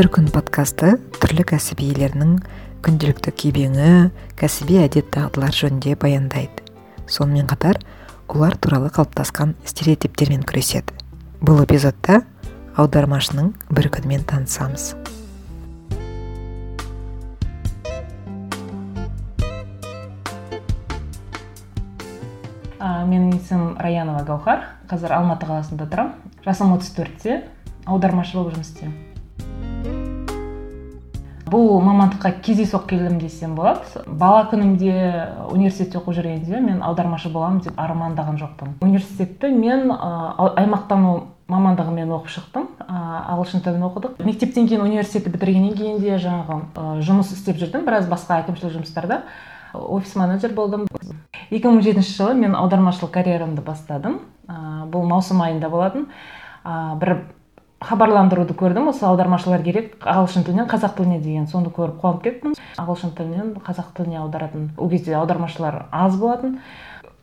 бір күн подкасты түрлі кәсіп иелерінің күнделікті кебеңі кәсіби әдет дағдылар жөнінде баяндайды. Сонымен қатар олар туралы қалыптасқан стереотиптермен күреседі. Бұл эпизодта аудармашының бір күнімен танысамыз. Менің есімім раянова гаухар қазір алматы қаласында тұрамын. Жасым отыз төртте. Аудармашы болып жұмыс істеймін. Бұл мамандыққа кездейсоқ келдім десем болады. Бала күнімде университетте оқып жүргенде мен аудармашы боламын деп армандаған жоқпын. Университетті мен ә, аймақтану мамандығымен оқып шықтым. Ә, ағылшын тілін оқыдық. Мектептен кейін университетті бітіргеннен кейін де жаңағы жұмыс істеп жүрдім. Біраз басқа әкімшілік жұмыстарда офис менеджер болдым. 2007 жылы мен аудармашылық карьерамды бастадым. Бұл маусым айында болатын. Бір хабарландыруды көрдім. Осы аудармашылар керек. Ағылшын тілінен қазақ тіліне деген соны көріп қуанып кеттім. Ағылшын тілінен қазақ тіліне аударатын ол кезде аудармашылар аз болатын.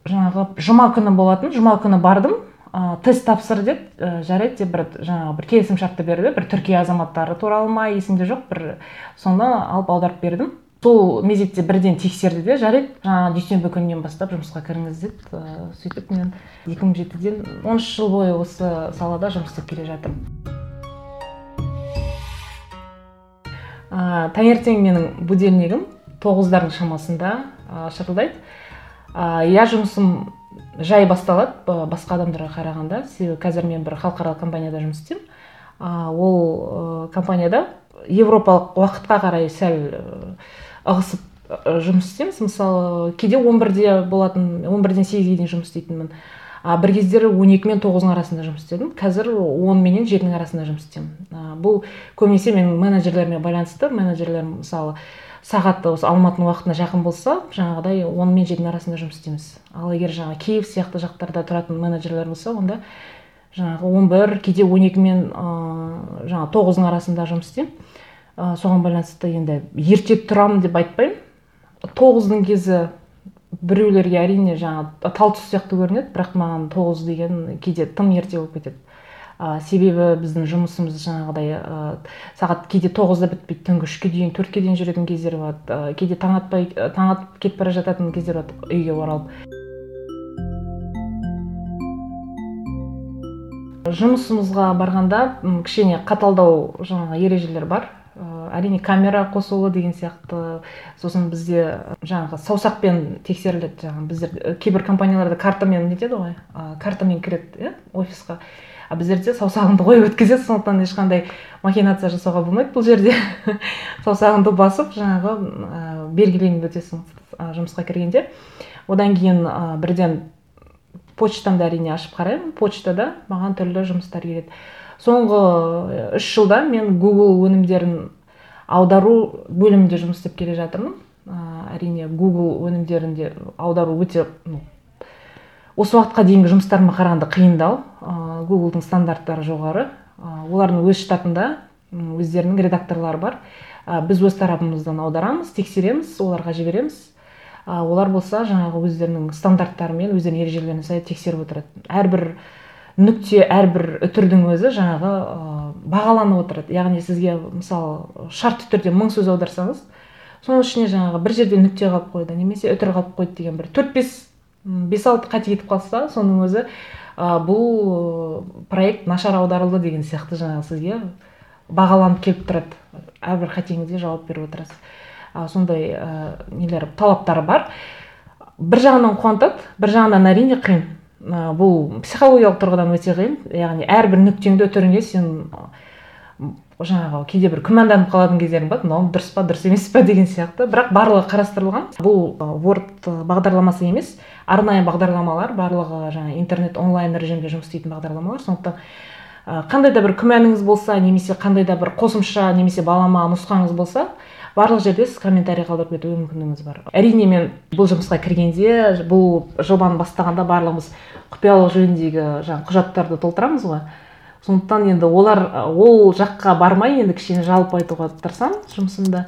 Жаңағы жұма күні болатын. Жұма күні бардым. Ә, тест тапсыр деді ә, жарайды деп бір жаңағы бір келісім шартты берді. Бір түркия азаматтары туралы ма есімде жоқ. Бір соны алып аударып бердім. Сол мезетте бірден тексерді де жарайды. Жаңағы дүйсенбі күнінен бастап жұмысқа кіріңіз деді ыыы сөйтіп мен екі мың жетіден он үш жыл бойы осы салада жұмыс істеп келе жатырмын. Ә, таңертең менің будильнигім тоғыздардың шамасында ә, шырылдайды ә, иә жұмысым жай басталады басқа адамдарға қарағанда. Себебі қазір мен бір халықаралық компанияда жұмыс істеймін. Ә, ол ә, компанияда европалық уақытқа қарай сәл ығысып жұмыс істейміз мысалы кейде он бірде болатын он бірден сегізге дейін жұмыс істейтінмін. А бір кездері он екі мен тоғыздың арасында жұмыс істедім. Қазір он менен жетінің арасында жұмыс істеймін. Бұл көбінесе менің менеджерлеріме байланысты. Менеджерлерім мысалы сағаты осы алматының уақытына жақын болса жаңағыдай он мен жетінің арасында жұмыс істейміз. Ал егер жаңағы киев сияқты жақтарда тұратын менеджерлер болса онда жаңағы он бір кейде он екі мен ыыы жаңағы тоғыздың арасында жұмыс істеймін. Ә, соған байланысты енді ерте тұрамын деп айтпаймын. Тоғыздың кезі біреулерге әрине жаңағы тал түс сияқты көрінеді бірақ маған тоғыз деген кейде тым ерте болып кетеді. Ә, себебі біздің жұмысымыз жаңағыдай ә, сағат кейде тоғызда бітпейді түнгі үшке дейін төртке дейін жүретін кездер болады. Ә, кейде таң атпай таң атып кетіп бара жататын кездер болады үйге оралып. Жұмысымызға барғанда кішкене қаталдау жаңағы ережелер бар. Әрине камера қосулы деген сияқты. Сосын бізде жаңағы саусақпен тексеріледі жаңағы біздер кейбір компанияларда картамен нетеді ғой. Ә, картамен кіреді иә офисқа. А біздерде саусағыңды қойып өткізеді сондықтан ешқандай махинация жасауға болмайды бұл жерде. Саусағыңды басып жаңағы ә, белгіленіп өтесің жұмысқа кіргенде. Одан кейін ә, бірден почтамды әрине ашып қараймын. Почтада маған түрлі жұмыстар келеді. Соңғы үш жылда мен google өнімдерін аудару бөлімінде жұмыс істеп келе жатырмын. Ә, әрине google өнімдерінде аудару өте ну, осы уақытқа дейінгі жұмыстарыма қарағанда қиындау. Гуглдың стандарттары жоғары. Олардың өз штатында өздерінің редакторлары бар. Ә, біз өз тарапымыздан аударамыз тексереміз оларға жібереміз. Ә, олар болса жаңағы өздерінің стандарттарымен өздерінің ережелеріне сай тексеріп отырады. Әрбір нүкте әрбір үтірдің өзі жаңағы ә, бағаланып отырады. Яғни сізге мысалы шартты түрде мың сөз аударсаңыз соның ішіне жаңағы бір жерде нүкте қалып қойды немесе үтір қалып қойды деген бір төрт бес бес алты қате кетіп қалса соның өзі ә, бұл проект нашар аударылды деген сияқты жаңағы сізге бағаланып келіп тұрады. Әрбір қатеңізге жауап беріп отырасыз. Ә, сондай ә, нелер талаптары бар. Бір жағынан қуантады бір жағынан әрине қиын. Ә, бұл психологиялық тұрғыдан өте қиын. Яғни әрбір нүктеңді өтіріңе сен жаңағы кейде бір күмәнданып қалатын кездерің болады мынау дұрыс па дұрыс емес па деген сияқты. Бірақ барлығы қарастырылған. Бұл word бағдарламасы емес. Арнайы бағдарламалар барлығы жаңа интернет онлайн режимде жұмыс істейтін бағдарламалар. Сондықтан қандай да бір күмәніңіз болса немесе қандай да бір қосымша немесе балама нұсқаңыз болса барлық жерде сіз комментарий қалдырып кетуге мүмкіндігіңіз бар. Әрине мен бұл жұмысқа кіргенде бұл жобаны бастағанда барлығымыз құпиялық жөніндегі жаңағы құжаттарды толтырамыз ғой. Сондықтан енді олар ол жаққа бармай енді кішкене жалпы айтуға тырысамын жұмысымда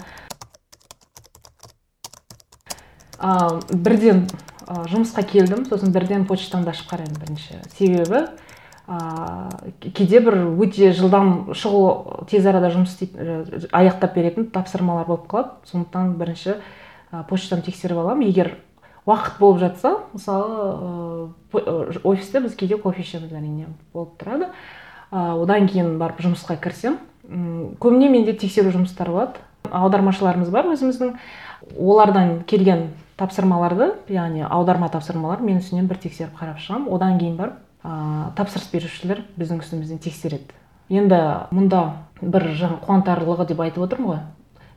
ә, бірден жұмысқа келдім. Сосын бірден почтамды ашып қараймын бірінші себебі. Ыыы кейде бір өте жылдам шұғыл тез арада жұмыс істейтін аяқтап беретін тапсырмалар болып қалады. Сондықтан бірінші ы почтамды тексеріп аламын. Егер уақыт болып жатса мысалы ыыы офисте біз кейде кофе ішеміз әрине болып тұрады. Ы одан кейін барып жұмысқа кірісемін м көбіне менде тексеру жұмыстары болады. Аудармашыларымыз бар өзіміздің. Олардан келген тапсырмаларды яғни аударма тапсырмалар мен үстінен бір тексеріп қарап шығамын. Одан кейін барып ыыы тапсырыс берушілер біздің үстімізден тексереді. Енді мұнда бір жаңа қуантарлығы деп айтып отырмын ғой.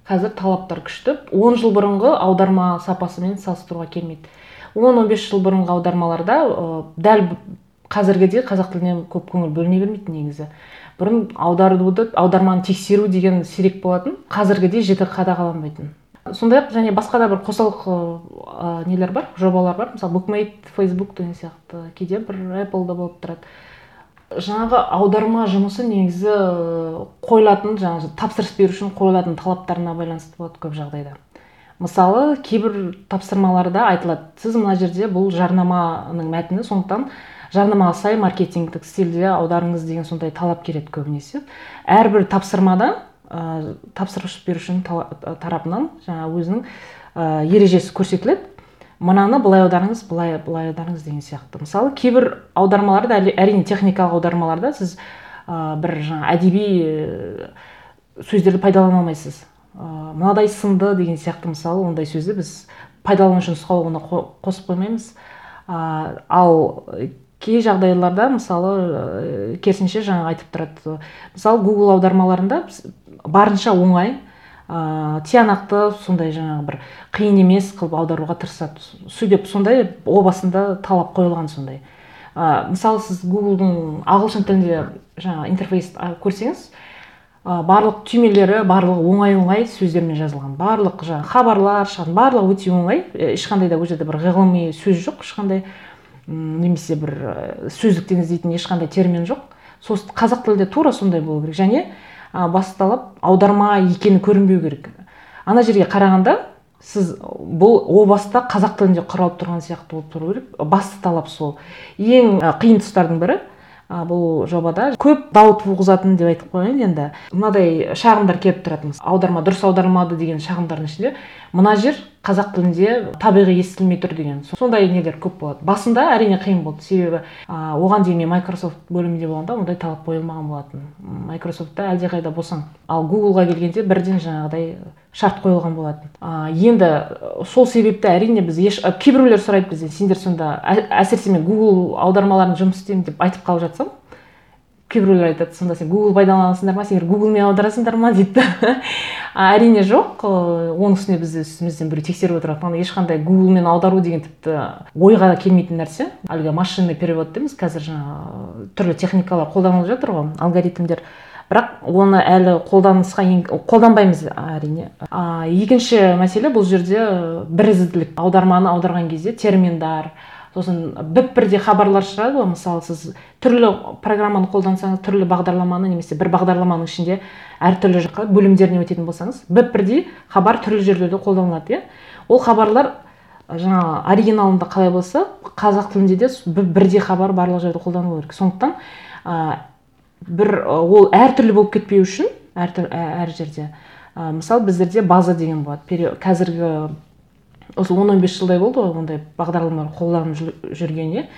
Қазір талаптар күшті. Он жыл бұрынғы аударма сапасымен салыстыруға келмейді. Он он бес жыл бұрынғы аудармаларда ы дәл қазіргідей қазақ тіліне көп көңіл бөліне бермейтін негізі. Бұрын аударуды аударманы тексеру деген сирек болатын. Қазіргідей жіті қадағаланбайтын сондай ақ және басқа да бір қосалқы ы нелер бар жобалар бар. Мысалы букмейт фейсбук деген сияқты кейде бір эпплда болып тұрады. Жаңағы аударма жұмысы негізі қойылатын жаңағы тапсырыс беру үшін қойылатын талаптарына байланысты болады көп жағдайда. Мысалы кейбір тапсырмаларда айтылады. Сіз мына жерде бұл жарнаманың мәтіні сондықтан жарнамаға сай маркетингтік стильде аударыңыз деген сондай талап келеді көбінесе. Әрбір тапсырмада ә, тапсырыс берушінің тарапынан жаңағы өзінің ә, ережесі көрсетіледі. Мынаны былай аударыңыз былай былай аударыңыз деген сияқты. Мысалы кейбір аудармаларда әрине техникалық аудармаларда сіз ә, бір жаңа әдеби ә, сөздерді пайдалана алмайсыз. Ә, мынадай сынды деген сияқты мысалы ондай сөзді біз пайдаланушы нұсқауына қосып қоймаймыз. Ә, ал кей жағдайларда мысалы ә, керісінше жаңа айтып тұрады мысалы google аудармаларында барынша оңай ыыы тиянақты сондай жаңағы бір қиын емес қылып аударуға тырысады. Сөйтіп сондай о басында талап қойылған сондай. Ә, мысалы сіз гуглдың ағылшын тілінде жаңа интерфейс көрсеңіз ә, барлық түймелері барлығы оңай оңай сөздермен жазылған. Барлық жаңағы хабарлар шығатын барлығы өте оңай. Ешқандай да ол жерде бір ғылыми сөз жоқ ешқандай. Немесе бір сөздіктен іздейтін ешқандай термин жоқ. Сосын қазақ тілінде тура сондай болу керек. Және ә, басталып аударма екені көрінбеу керек. Ана жерге қарағанда сіз бұл о баста қазақ тілінде құралып тұрған сияқты болып тұру керек. Басты талап сол. Ең қиын тұстардың бірі бұл жобада көп дау туғызатын деп айтып қояйын енді. Мынадай шағымдар келіп тұрады аударма дұрыс аудармады деген шағымдардың ішінде. Мына жер қазақ тілінде табиғи естілмей тұр деген сондай нелер көп болады. Басында әрине қиын болды. Себебі а, оған дейін мен Microsoft бөлімінде болғанда ондай талап қойылмаған болатын. Microsoftта әлдеқайда босаң ал гуглға келгенде бірден жаңағыдай шарт қойылған болатын. А, енді сол себепті әрине біз еш кейбіреулер сұрайды бізден сендер сонда әсіресе мен гугл аудармаларын жұмыс істеймін деп айтып қалып жатсам кейбіреулер айтады сонда сен гугл пайдаланасыңдар ма сендер гуглмен аударасыңдар ма дейді әрине жоқ оның үстіне бізді үстімізден біреу тексеріп отырады ешқандай гуглмен аудару деген тіпті ойға келмейтін нәрсе әлгі машинный перевод дейміз қазір жаңағы түрлі техникалар қолданылып жатыр ғой алгоритмдер. Бірақ оны әлі қолданысқа қолданбаймыз әрине а, екінші мәселе бұл жерде бірізділік. Аударманы аударған кезде терминдар сосын біп бірдей хабарлар шығады ғой. Мысалы сіз түрлі программаны қолдансаңыз түрлі бағдарламаны немесе бір бағдарламаның ішінде әртүрлі жаққа бөлімдеріне өтетін болсаңыз біп бірдей хабар түрлі жерлерде қолданылады иә. Ол хабарлар жаңағы оригиналында қалай болса қазақ тілінде де бірдей хабар барлық жерде қолданылу керек. Сондықтан ә, бір ол әртүрлі болып кетпеу үшін әр, әр жерде ә, мысалы біздерде база деген болады. Қазіргі осы он он бес жылдай болды ғой ондай бағдарламалар қолданып жүргеніне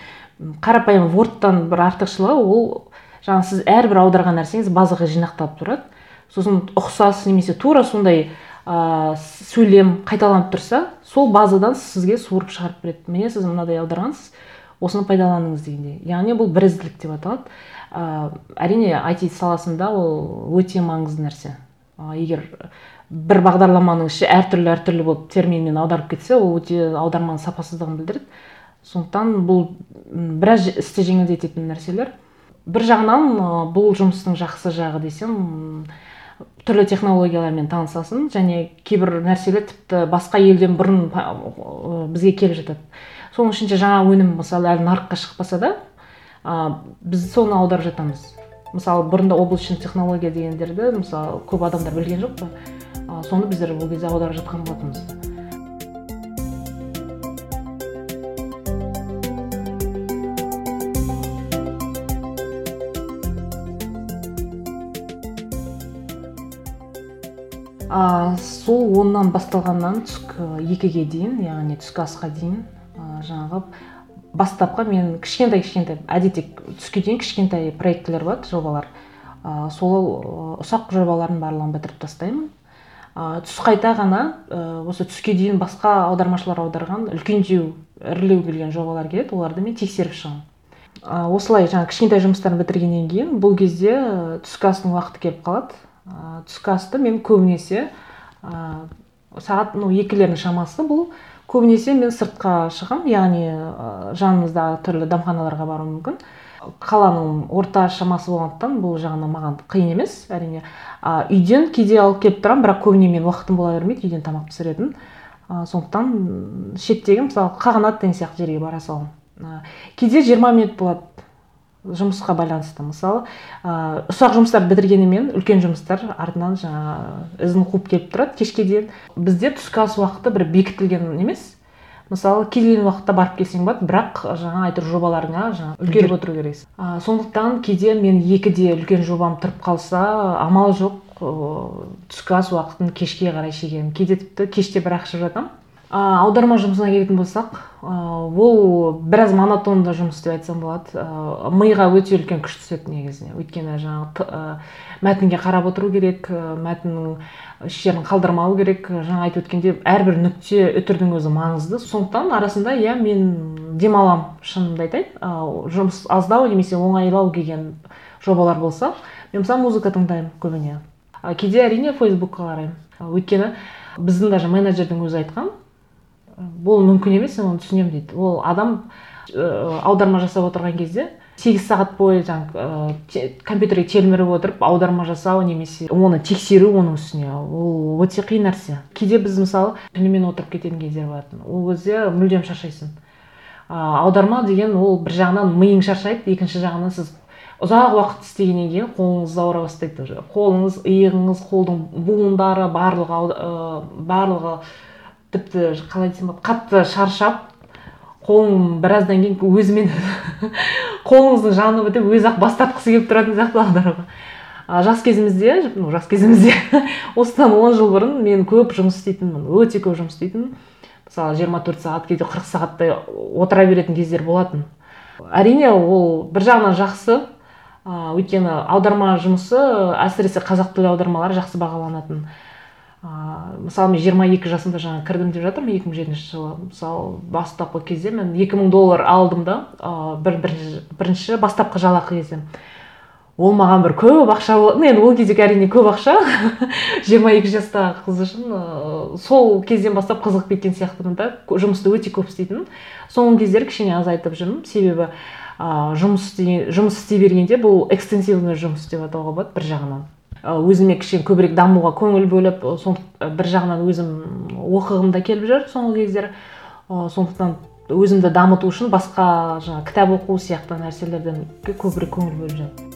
қарапайым вордтан бір артықшылығы ол жаңағы сіз әрбір аударған нәрсеңіз базаға жинақталып тұрады. Сосын ұқсас немесе тура сондай ә, сөйлем қайталанып тұрса сол базадан сізге суырып шығарып береді. Міне сіз мынадай аударғансыз осыны пайдаланыңыз дегендей яғни бұл бірізділік деп аталады. Ә, әрине IT саласында ол өте маңызды нәрсе. Егер бір бағдарламаның іші әртүрлі әртүрлі болып терминмен аударып кетсе ол өте аударманың сапасыздығын білдіреді. Сондықтан бұл біраз істі жеңілдететін нәрселер. Бір жағынан бұл жұмыстың жақсы жағы десем түрлі технологиялармен танысасың және кейбір нәрселер тіпті басқа елден бұрын бізге келіп жатады. Соның ішінде жаңа өнім мысалы әлі нарыққа шықпаса да ә, біз соны аударып жатамыз. Мысалы бұрында облачный технология дегендерді мысалы көп адамдар білген жоқ қой ы соны біздер ол кезде аударып жатқан болатынбыз. Сол оннан басталғаннан түскі екіге дейін яғни түскі асқа дейін ыыы жаңағы бастапқы мен кішкентай кішкентай әдетте түске дейін кішкентай проектілер болады жобалар. Ы сол ұсақ жобалардың барлығын бітіріп тастаймын ә, түс қайта ғана ә, осы түске дейін басқа аудармашылар аударған үлкендеу ірілеу келген жобалар келеді оларды мен тексеріп шығамын. Ә, осылай жаңағы кішкентай жұмыстарын бітіргеннен кейін бұл кезде түскі астың уақыты келіп қалады. Ә, түскі асты мен көбінесе ә, сағат ну екілердің шамасы бұл. Көбінесе мен сыртқа шығамын яғни ә, жанымыздағы түрлі дәмханаларға баруым мүмкін. Қаланың орта шамасы болғандықтан бұл жағынан маған қиын емес. Әрине а, үйден кейде алып келіп тұрамын бірақ көбіне мен уақытым бола бермейді үйден тамақ пісіретін. Ә, сондықтан шеттегі мысалы қағанат деген сияқты жерге бара саламын кейде жиырма минут болады жұмысқа байланысты. Мысалы ә, ұсақ жұмыстар бітіргенімен үлкен жұмыстар артынан жаңа ізін қуып келіп тұрады кешке дейін. Бізде түскі ас уақыты бір бекітілген емес. Мысалы кез келген уақытта барып келсең болады бірақ жаңа айтыр жобаларыңа жаңа үлгеріп отыру керексің ә, сондықтан кейде мен екіде үлкен жобам тұрып қалса амал жоқ түскі ас уақытын кешке қарай шегемін. Кейде тіпті кеште бірақ ішіп жатамын а, аударма жұмысына келетін болсақ ол біраз монотонды жұмыс деп айтсам болады. Ә, миға өте үлкен күш түседі негізіне өйткені жаңағы ә, мәтінге қарап отыру керек мәтіннің еш жерін қалдырмау керек. Жаңа айтып өткендей әрбір нүкте үтірдің өзі маңызды. Сондықтан арасында иә мен демаламын шынымды айтайын. Жұмыс аздау немесе оңайлау келген жобалар болса мен мысалы музыка тыңдаймын көбіне. Кейде әрине фейсбукқа қараймын. Өйткені біздің даже менеджердің өзі айтқан бұл мүмкін емес мен оны түсінемін дейді. Ол адам ә, аударма жасап отырған кезде сегіз сағат бойы жаңағы ә, компьютерге телміріп отырып аударма жасау немесе оны тексеру оның үстіне. Ол өте қиын нәрсе. Кейде біз мысалы түнімен отырып кететін кездер болатын. Ол кезде мүлдем шаршайсың. Ә, аударма деген ол бір жағынан миың шаршайды екінші жағынан сіз ұзақ уақыт істегеннен кейін қолыңыз ауыра бастайды қолыңыз иығыңыз қолдың буындары барлығы ә, барлығы тіпті қалай десем болады қатты шаршап қолың біраздан кейін өзімен қолыңыздың жаны бітіп өзі ақ бас тартқысы келіп тұратын сияқты аударуға жас кезімізде ну жас кезімізде осыдан он жыл бұрын мен көп жұмыс істейтінмін өте көп жұмыс істейтінмін мысалы жиырма төрт сағат кейде қырық сағаттай отыра беретін кездер болатын. Әрине ол бір жағынан жақсы ыыы өйткені аударма жұмысы әсіресе қазақ тілі аудармалары жақсы бағаланатын. Ыыы мысалы мен жиырма екі жасымда жаңа кірдім деп жатырмын екі мың жетінші жылы. Мысалы бастапқы кезде мен екі мың доллар алдым да ыыы бір, бір бірінші бастапқы жалақы кезде. Ол маған бір көп ақша болатын енді ол кездегі әрине көп ақша. Жиырма екі жастағы қыз үшін ыыы сол кезден бастап қызығып кеткен сияқтымын да. Жұмысты өте көп істейтінмін. Соңғы кездері кішкене азайтып жүрмін. Себебі ыыы жұмыс жұмыс істей бергенде бұл экстенсивный жұмыс деп атауға болады бір жағынан. Өзіме кішкене көбірек дамуға көңіл бөліп сол бір жағынан өзім оқығым да келіп жүр соңғы кездері. Сондықтан өзімді дамыту үшін басқа жаңағы кітап оқу сияқты нәрселерден көбірек көңіл бөліп жүрмін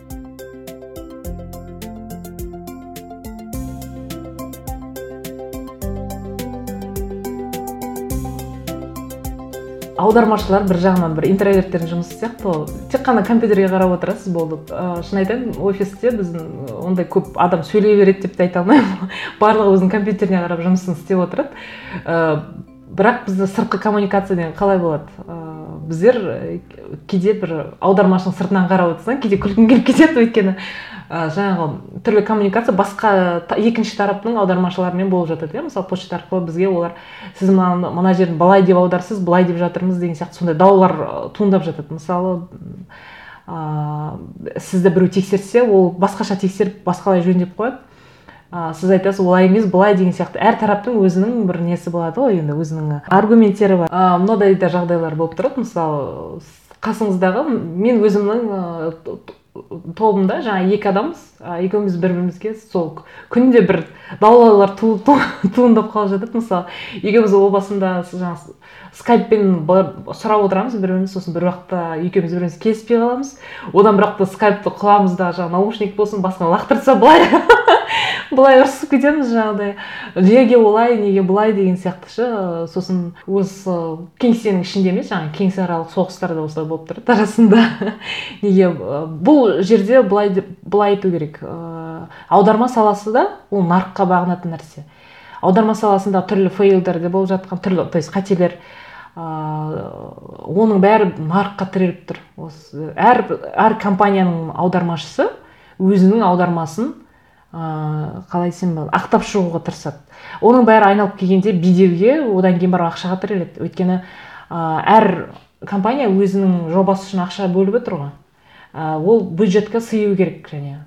аудармашылар бір жағынан бір интроверттердің жұмысы сияқты ол. Тек қана компьютерге қарап отырасыз болды ыыы шын айтайын офисте біздің ондай көп адам сөйлей береді деп те айта алмаймын. Барлығы өзінің компьютеріне қарап жұмысын істеп отырады. Ыыы бірақ бізде сыртқы коммуникация деген қалай болады? Ыыы біздер кейде бір аудармашының сыртынан қарап отырсаң кейде күлкің келіп кетеді өйткені. Ә, жаңағы түрлі коммуникация басқа екінші тараптың аудармашыларымен болып жатады иә? Мысалы почта арқылы бізге олар сіз мына мына жерін былай деп аударсыз былай деп жатырмыз деген сияқты сондай даулар туындап жатады. Мысалы ыыы сізді біреу тексерсе ол басқаша тексеріп басқалай жөндеп қояды. Ә, сіз айтасыз олай емес былай деген сияқты. Әр тараптың өзінің бір несі болады ғой енді өзінің аргументтері бар. Ә, мынадай да жағдайлар болып тұрады. Мысалы қасыңыздағы мен өзімнің тобымда жаңа екі адамбыз. Екеуміз бір бірімізге сол күнде бір даулаулар туындап қалып жатады мысалы екеуміз о басында жаңағы скайппен сұрап отырамыз бір біріміз сосын бір уақытта екеуміз бір біріміз келіспей қаламыз. Одан бір уақытта скайпты құлағымызда жаңағы наушник болсын басына лақтырса былай. былай ұрысып кетеміз жаңағыдай. Неге олай неге былай деген сияқты ше. Сосын осы кеңсенің ішінде емес жаңағы кеңсеаралық соғыстар да осылай болып тұрады арасында. Неге бұл жерде былай деп былай айту керек. Ыыы аударма саласы да ол нарыққа бағынатын нәрсе. Аударма саласында түрлі фейлдер де болып жатқан түрлі то есть қателер ыыы оның бәрі нарыққа тіреліп тұр. Осы әр әр компанияның аудармашысы өзінің аудармасын ыыы қалай десем болады? Ақтап шығуға тырысады. Оның бәрі айналып келгенде беделге одан кейін барып ақшаға тіреледі. Өйткені ыыы әр компания өзінің жобасы үшін ақша бөліп отыр ғой. Ы ол бюджетке сыю керек және.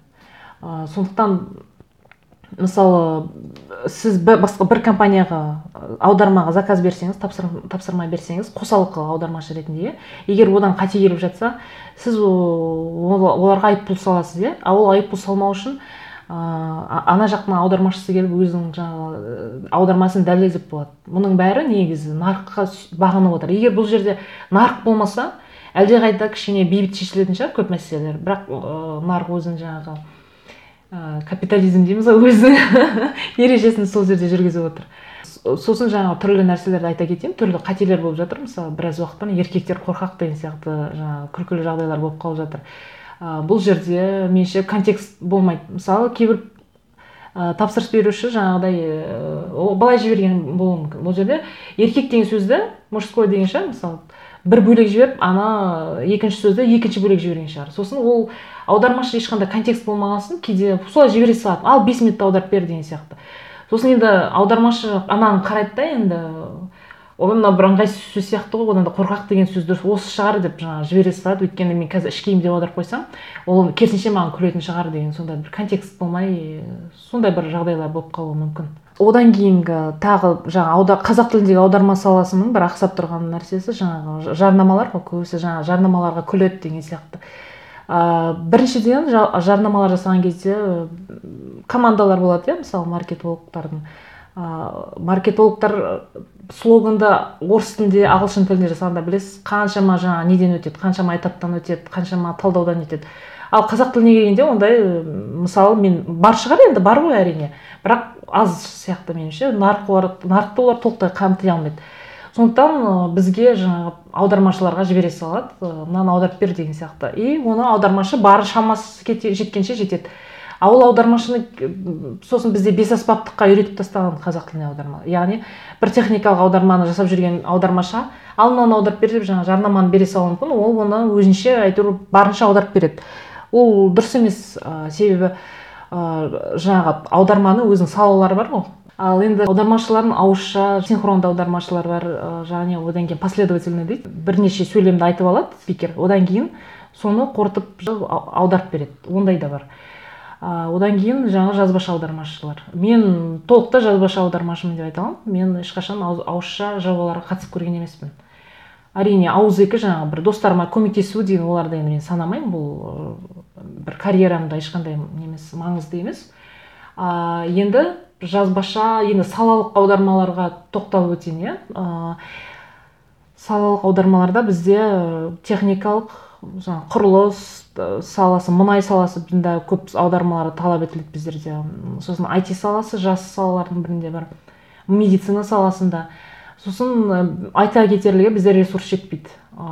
Ы сондықтан мысалы сіз басқа бір компанияға аудармаға заказ берсеңіз тапсырма берсеңіз қосалқы аудармашы ретінде егер одан қате келіп жатса сіз оларға айыппұл саласыз иә? А ол айыппұл салмау үшін ыыы ана жақтың аудармашысы келіп өзінің жаңағы аудармасын дәлелдеп болады. Мұның бәрі негізі нарыққа бағынып отыр. Егер бұл жерде нарық болмаса әлдеқайда кішкене бейбіт шешілетін шығар көп мәселелер. Бірақ ыыы нарық өзінің жаңағы ыыы капитализм дейміз ғой өзінің ережесін сол жерде жүргізіп отыр. Сосын жаңағы түрлі нәрселерді айта кетейін. Түрлі қателер болып жатыр. Мысалы біраз уақыт еркектер қорқақ деген сияқты жаңағы күлкілі жағдайлар болып қалып жатыр. Ы бұл жерде меніңше контекст болмайды. Мысалы кейбір ы тапсырыс беруші жаңағыдай ыыы былай жіберген болуы мүмкін. Бұл жерде еркек деген сөзді мужской деген шығар мысалы бір бөлек жіберіп ана екінші сөзді екінші бөлек жіберген шығар. Сосын ол аудармашы ешқандай контекст болмаған соң кейде солай жібере салады. Ал бес минутта аударып бер деген сияқты. Сосын енді аудармашы ананы қарайды да енді. Ой мынау бір ыңғайсыз сөз сияқты ғой одан да қорқақ деген сөзді осы шығар деп жаңағы жібере салады. Өйткені мен қазір іш деп аударып қойсам ол керісінше маған күлетін шығар деген сондай бір контекст болмай сондай бір жағдайлар болып қалуы мүмкін. Одан кейінгі тағы жаңағы қазақ тіліндегі аударма саласының бір ақсап тұрған нәрсесі жаңағы жарнамалар ғой көбісі жаңағы жарнамаларға күледі деген сияқты. Ыыы біріншіден жарнамалар жасаған кезде командалар болады иә мысалы маркетологтардың. Ыыы маркетологтар слоганды орыс тілінде ағылшын тілінде жасағанда білесіз қаншама жаңағы неден өтеді қаншама этаптан өтеді қаншама талдаудан өтеді. Ал қазақ тіліне келгенде ондай мысалы мен бар шығар енді бар ғой әрине. Бірақ аз сияқты меніңше. Нарықты олар толықтай қамти алмайды. Сондықтан бізге жаңағы аудармашыларға жібере салады. Мынаны аударып бер деген сияқты. И оны аудармашы бары шамасы жеткенше жетеді. А ол аудармашыны сосын бізде бесаспаптыққа үйретіп тастаған қазақ тіліне аударма. Яғни бір техникалық аударманы жасап жүрген аудармашы ал мынаны аударып бер деп жаңағы жарнаманы бере салуы мүмкін ол оны өзінше әйтеуір барынша аударып береді. Ол дұрыс емес ә, себебі ыыы жаңағы аударманың өзінің салалары бар ғой. Ал енді аудармашылардың ауызша синхронды аудармашылар бар және одан кейін последовательно дейді. Бірнеше сөйлемді айтып алады спикер. Одан кейін соны қорытып аударып береді. Ондай да бар. Ы одан кейін жаңағы жазбаша аудармашылар. Мен толықтай жазбаша аудармашымын деп айта аламын. Мен ешқашан ауызша жобаларға қатысып көрген емеспін. Әрине ауызекі жаңағы бір достарыма көмектесу деген оларды енді мен санамаймын. Бұл бір карьерамда ешқандай немес маңызды емес. А енді жазбаша енді салалық аудармаларға тоқталып өтейін иә. Салалық аудармаларда бізде техникалық жаңағы құрылыс саласы мұнай саласы бұнда көп аудармалар талап етіледі біздерде. Сосын айти саласы жас салалардың бірінде бар. Медицина саласында. Сосын айта кетерлігі бізде ресурс жетпейді.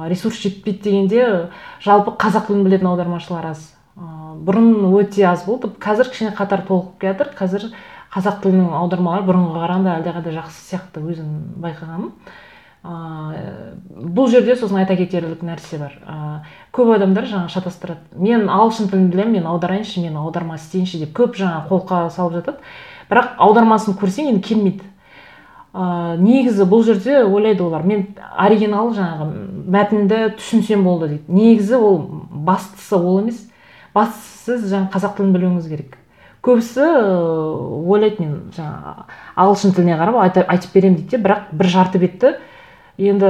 Ресурс жетпейді дегенде жалпы қазақ тілін білетін аудармашылар аз. Бұрын өте аз болды. Қазір кішкене қатар толығып келе жатыр қазір қазақ тілінің аудармалары бұрынғыға қарағанда әлдеқайда жақсы сияқты өзім байқағаным. Ыыы бұл жерде сосын айта кетерлік нәрсе бар. Ыыы көп адамдар жаңағы шатастырады. Мен ағылшын тілін білемін мен аударайыншы мен аударма істейінші деп көп жаңағы қолқа салып жатады. Бірақ аудармасын көрсең енді келмейді. Ыыы негізі бұл жерде ойлайды олар. Мен оригинал жаңағы мәтінді түсінсем болды дейді. Негізі ол бастысы ол емес. Бастысы сіз жаңағы қазақ тілін білуіңіз керек. Көбісі ойлайды мен жаңағы ағылшын тіліне қарап айтып беремін дейді де бірақ бір жарты бетті енді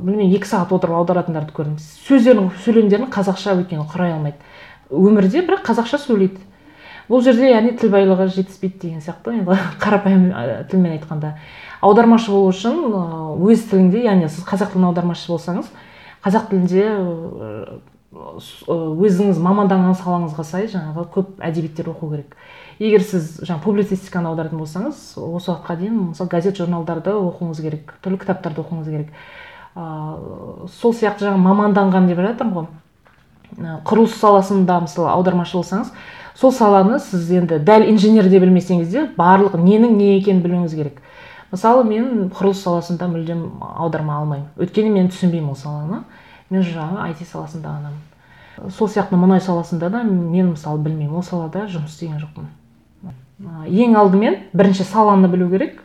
білмеймін екі сағат отырып аударатындарды көрдім. Сөздерін сөйлемдерін қазақша өйткені құрай алмайды. Өмірде бірақ қазақша сөйлейді. Бұл жерде яғни тіл байлығы жетіспейді деген сияқты. Енді қарапайым тілмен айтқанда. Аудармашы болу үшін өз тіліңде яғни сіз қазақ тілінің аудармашысы болсаңыз қазақ тілінде өзіңіз маманданған салаңызға сай жаңағы көп әдебиеттер оқу керек. Егер сіз жаңағы публицистиканы аударатын болсаңыз осы уақытқа дейін мысалы газет журналдарды оқуыңыз керек түрлі кітаптарды оқуыңыз керек. Ыыы сол сияқты жаңағы маманданған деп жатырмын ғой. Құрылыс саласында мысалы аудармашы болсаңыз сол саланы сіз енді дәл инженер де білмесеңіз де барлық ненің не екенін білуіңіз керек. Мысалы мен құрылыс саласында мүлдем аударма алмаймын. Өйткені мен түсінбеймін ол саланы. Мен жаңағы айти саласында ғанамын сол сияқты мұнай саласында да мен мысалы білмеймін. Ол салада жұмыс істеген жоқпын. Ең алдымен бірінші саланы білу керек.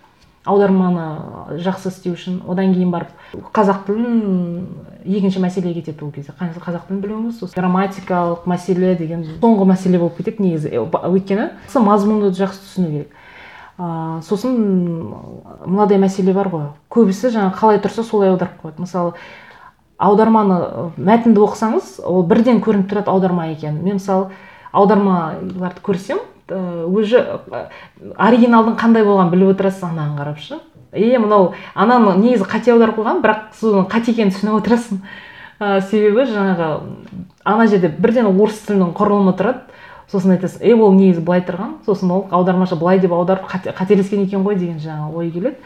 Аударманы жақсы істеу үшін. Одан кейін барып қазақ тілін екінші мәселеге кетеді ол кезде қазақ тілін білуіңіз сосын грамматикалық мәселе деген соңғы мәселе болып кетеді негізі. Өйткені мазмұнды жақсы түсіну керек. Ыыы сосын мынадай мәселе бар ғой. Көбісі жаңағы қалай тұрса солай аударып қояды. Мысалы аударманы мәтінді оқысаңыз ол бірден көрініп тұрады аударма екенін. Мен мысалы аудармаларды көрсем уже оригиналдың қандай болғанын біліп отырасыз анаған қарап ше? Е мынау ананы негізі қате аударып қойған бірақ сіз оның қате екенін түсініп отырасың. Ә, себебі жаңағы ана жерде бірден орыс тілінің құрылымы тұрады. Сосын айтасың е ол негізі былай тұрған сосын ол аудармашы былай деп аударып қателескен екен ғой деген жаңағы ой келеді.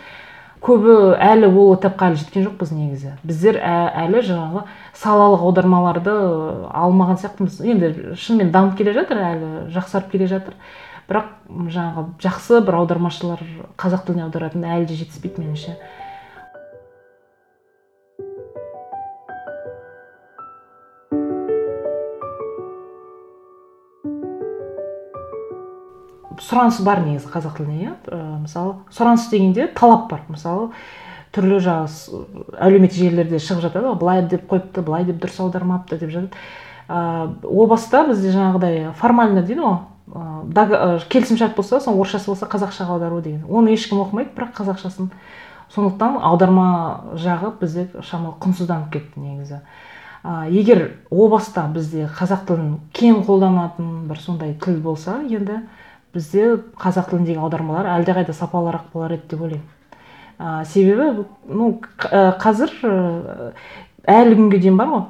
Көбі әлі ол этапқа әлі жеткен жоқпыз негізі. Біздер әлі жаңағы салалық аудармаларды алмаған сияқтымыз. Енді шынымен дамып келе жатыр әлі жақсарып келе жатыр. Бірақ жаңағы жақсы бір аудармашылар қазақ тіліне аударатын әлі де жетіспейді меніңше. Сұраныс бар негізі қазақ тіліне иә? Мысалы сұраныс дегенде талап бар. Мысалы түрлі жаңағы әлеуметтік желілерде шығып жатады ғой былай деп қойыпты былай деп дұрыс аудармапты деп жатады. Ыыы о баста бізде жаңағыдай формально дейді ғой келісімшарт болса соның орысшасы болса қазақшаға аудару деген. Оны ешкім оқымайды бірақ қазақшасын. Сондықтан аударма жағы бізде шамалы құнсызданып кетті негізі. Ә, егер о баста бізде қазақ тілін кең қолданатын бір сондай тіл болса енді бізде қазақ тіліндегі аудармалар әлдеқайда сапалырақ болар еді деп ойлаймын. Ә, себебі ну қазір әлі күнге дейін бар ғой.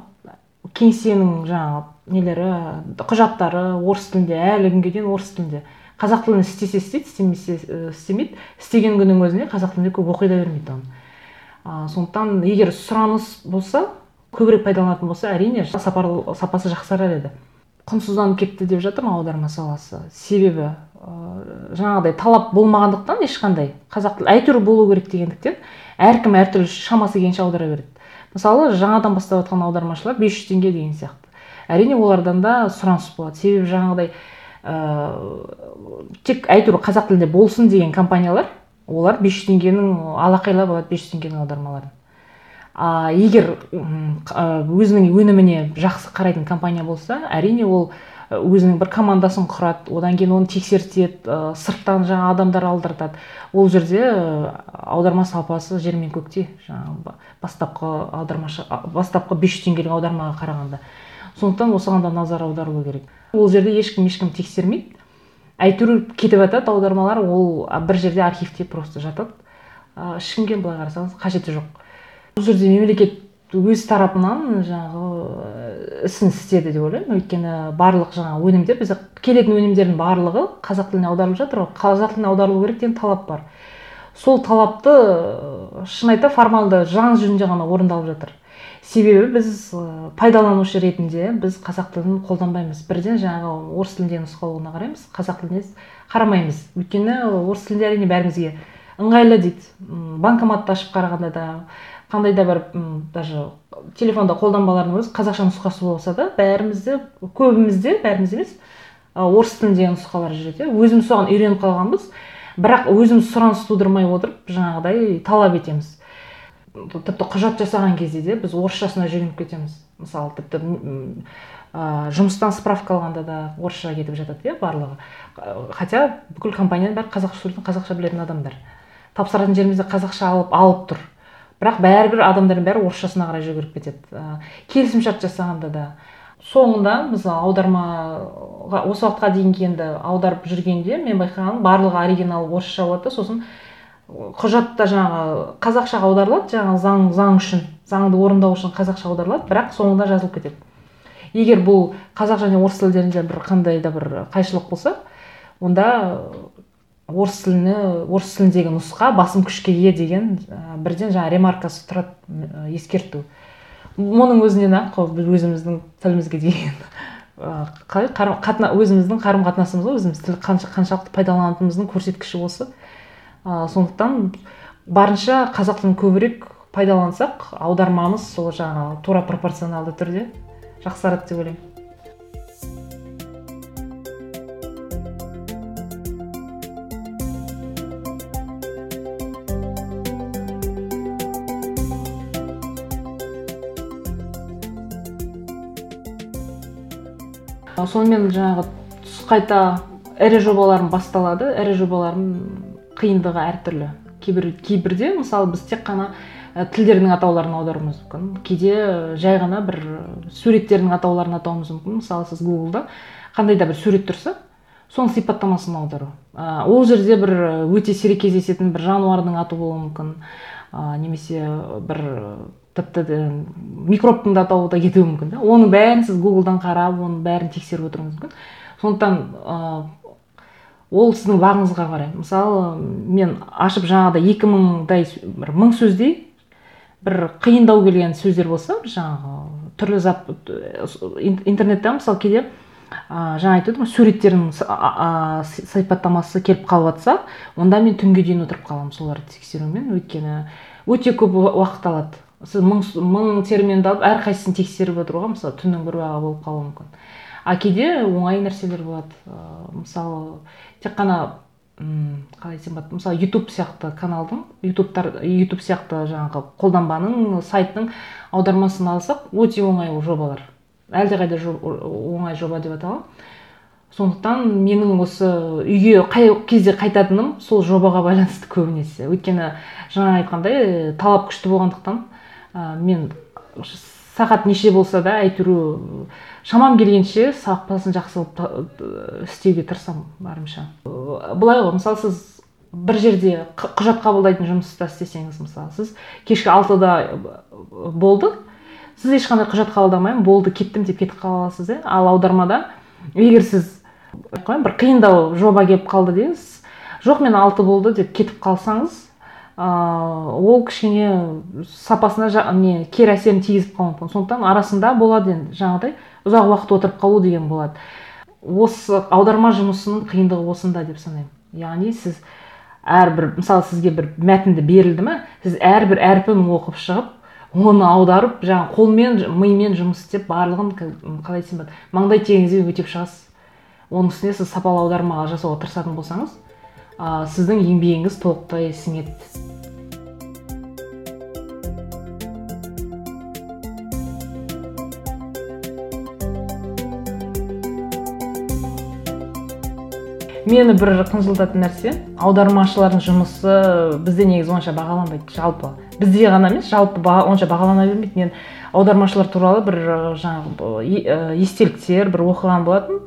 Кеңсенің жаңағы нелері құжаттары орыс тілінде әлі күнге дейін орыс тілінде. Қазақ тілін істесе істейді істемесе істемейді. Істеген күннің өзіне қазақ тілінде көп оқи да бермейді оны. Ә, сондықтан егер сұраныс болса көбірек пайдаланатын болса әрине сапасы жақсарар еді. Құнсызданып кетті деп жатырмын аударма саласы? Себебі ыыы жаңағыдай талап болмағандықтан ешқандай қазақ тілі әйтеуір болу керек дегендіктен әркім әртүрлі шамасы келгенше аудара береді. Мысалы жаңадан бастап жатқан аудармашылар 500 теңге деген сияқты. Әрине олардан да сұраныс болады. Себебі жаңағыдай ыыы тек әйтеуір қазақ тілінде болсын деген компаниялар олар 500 теңгенің алақайлап алады 500 теңгенің аудармаларын. А егер өзінің өніміне жақсы қарайтын компания болса әрине ол өзінің бір командасын құрады одан кейін оны тексертеді ә, сырттан жаңа адамдар алдыртады. Ол жерде аударма сапасы жер мен көктей жаңағы бастапқы аудармашы бастапқы бес жүз теңгелік аудармаға қарағанда. Сондықтан осыған да назар аударылу керек. Ол жерде ешкім ешкім тексермейді. Әйтеуір кетіп жатады аудармалар ол бір жерде архивте просто жатады. Ешкімге былай қарасаңыз қажеті жоқ. Бұл жерде мемлекет өз тарапынан жаңағы ісін істеді деп ойлаймын. Өйткені барлық жаңағы өнімдер бізде келетін өнімдердің барлығы қазақ тіліне аударылып жатыр ғой. Қазақ тіліне аударылу керек деген талап бар. Сол талапты шын айта формалды заң жүзінде ғана орындалып жатыр. Себебі біз пайдаланушы ретінде біз қазақ тілін қолданбаймыз. Бірден жаңағы орыс тіліндегі нұсқаулығына қараймыз. Қазақ тіліне қарамаймыз. Өйткені орыс тілінде әрине бәрімізге ыңғайлы дейді. Банкоматты ашып қарағанда да қандай да бір даже телефонда қолданбалардың өзі қазақша нұсқасы болса да бәрімізде көбімізде бәріміз емес орыс тіліндегі нұсқалар жүреді иә. Өзіміз соған үйреніп қалғанбыз бірақ өзіміз сұраныс тудырмай отырып жаңағыдай талап етеміз. Тіпті құжат жасаған кезде де біз орысшасына жүгініп кетеміз. Мысалы тіпті ә, жұмыстан справка алғанда да орысша кетіп жатады иә барлығы. Хотя бүкіл компанияның бәрі қазақша сөйлейтін қазақша білетін адамдар. Тапсыратын жерімізде қазақша алып алып тұр. Бірақ бәрібір адамдардың бәрі орысшасына қарай жүгіріп кетеді. Ә, келісімшарт жасағанда да. Соңында мысалы аудармаға осы уақытқа дейін енді аударып жүргенде мен байқағаным барлығы оригинал орысша болады сосын құжатта жаңағы қазақшаға аударылады жаңағы заң заң үшін заңды орындау үшін қазақша аударылады бірақ соңында жазылып кетеді. Егер бұл қазақ және орыс тілдерінде бір қандай да бір қайшылық болса онда орыс тіліне орыс тіліндегі нұсқа басым күшке ие деген бірден жаңа ремаркасы тұрады ескерту. Мұның өзінен ақ өзіміздің тілімізге деген қалай өзіміздің қарым қатынасымыз ғой өзіміз тіл қанша қаншалықты пайдаланатынымыздың көрсеткіші осы ы сондықтан барынша қазақ тілін көбірек пайдалансақ аудармамыз сол жаңағы тура пропорционалды түрде жақсарады деп ойлаймын. Сонымен жаңағы қайта ірі жобаларым басталады. Ірі жобаларым қиындығы әртүрлі. Кейбір кейбірде мысалы біз тек қана тілдердің атауларын аударуымыз мүмкін. Кейде жай ғана бір суреттердің атауларын атауымыз мүмкін. Мысалы сіз гуглда қандай да бір сурет тұрса соның сипаттамасын аудару. Ы ол жерде бір өте сирек кездесетін бір жануардың аты болуы мүмкін. Ы немесе бір тіпті микробтың да атауы да кетуі мүмкін да оның бәрін сіз гуглдан қарап оның бәрін тексеріп отыруыңыз мүмкін. Сондықтан ы ол сіздің бағыңызға қарай. Мысалы мен ашып жаңағыдай екі мыңдай бір мың сөздей бір қиындау келген сөздер болса жаңағы түрлі зат интернетте мысалы кейде ы жаңа айтып отырмын суреттердің сипаттамасы келіп қалып жатса онда мен түнге дейін отырып қаламын соларды тексерумен. Өйткені өте көп уақыт алады. Сіз мың мың терминді алып әрқайсысын тексеріп отыруға мысалы түннің бір уақыты болып қалуы мүмкін. А кейде оңай нәрселер болады. Ыыы мысалы тек қана м қалай айтсам болады. Мысалы ютуб сияқты каналдың ютубтар ютуб сияқты жаңағы қолданбаның сайттың аудармасын алсақ өте оңай ол жобалар. Әлдеқайда оңай жоба деп айта аламын. Сондықтан менің осы үйге қай кезде қайтатыным сол жобаға байланысты көбінесе. Өйткені жаңа айтқандай талап күшті болғандықтан ы мен сағат неше болса да әйтеуір шамам келгенше сапасын жақсы қылып істеуге тырысамын барымша былай ғой мысалы сіз бір жерде құжат қабылдайтын жұмыста істесеңіз мысалы сіз кешкі алтыда болды. Сіз ешқандай құжат қабылдамаймын болды кеттім деп кетіп қала аласыз иә? Ал аудармада егер сіз бір қиындау жоба келіп қалды деңіз жоқ мен алты болды деп кетіп қалсаңыз ыыы ол кішкене сапасына не кері әсерін тигізіп қалуы мүмкін. Сондықтан арасында болады енді жаңағыдай ұзақ уақыт отырып қалу деген болады. Осы аударма жұмысының қиындығы осында деп санаймын. Яғни сіз әрбір мысалы сізге бір мәтінді берілді ме сіз әрбір әрпін оқып шығып оны аударып жаңағы қолмен мимен жұмыс істеп барлығын қалай айтсам болады маңдай теріңізбен өтеп шығасыз. Оның үстіне сіз сапалы аударма жасауға тырысатын болсаңыз ы сіздің еңбегіңіз толықтай сіңеді. Мені бір қынжылтатын нәрсе аудармашылардың жұмысы бізде негізі онша бағаланбайды жалпы. Бізде ғана емес жалпы онша бағалана бермейді. Мен аудармашылар туралы бір жаңағы естеліктер бір оқыған болатын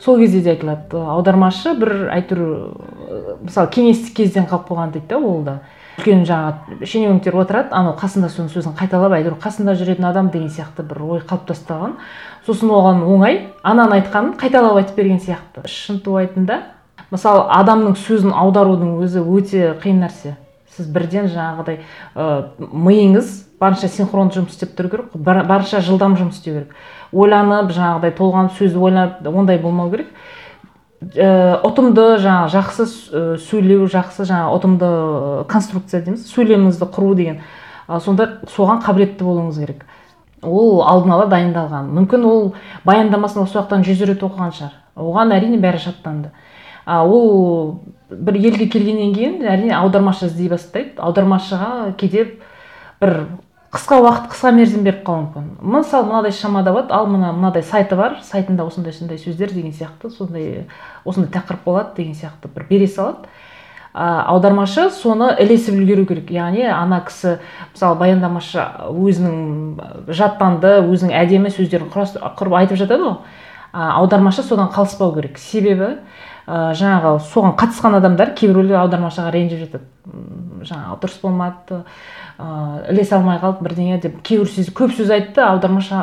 сол кезде де айтылады. Аудармашы бір әйтеуір мысалы кеңестік кезден қалып қойған дейді да ол да. Үлкен жаңағы шенеуніктер отырады анау қасында соның сөзін қайталап әйтеуір қасында жүретін адам деген сияқты бір ой қалыптастырған сосын оған оңай ананың айтқанын қайталап айтып берген сияқты. Шынтуайтында мысалы адамның сөзін аударудың өзі өте қиын нәрсе. Сіз бірден жаңағыдай ы миыңыз барынша синхронды жұмыс істеп тұру керек барынша жылдам жұмыс істеу керек. Ойланып жаңағыдай толғанып сөзді ойланып ондай болмау керек. Ііі ұтымды жаңағы жақсы сөйлеу жақсы жаңағы ұтымды конструкция дейміз. Сөйлеміңізді құру деген сонда соған қабілетті болуыңыз керек. Ол алдын ала дайындалған. Мүмкін ол баяндамасын осы уақыттан жүз рет оқыған шығар. Оған әрине бәрі жаттанды а ол бір елге келгеннен кейін әрине аудармашы іздей бастайды. Аудармашыға кейде бір қысқа уақыт қысқа мерзім беріп қалуы мүмкін. Мысалы мынадай шамада болады ал мына мынадай сайты бар сайтында осындай осындай сөздер деген сияқты сондай осындай тақырып болады деген сияқты бір бере салады. А аудармашы соны ілесіп үлгеру керек. Яғни ана кісі мысалы баяндамашы өзінің жаттанды өзінің әдемі сөздерін құрып айтып жатады ғой. Аудармашы содан қалыспау керек. Себебі ә, жаңағы соған қатысқан адамдар кейбіреулер аудармашыға ренжіп жатады. Жаңағы дұрыс болмады ыыы ілесе алмай қалды бірдеңе деп кейбір сөз көп сөз айтты аудармашы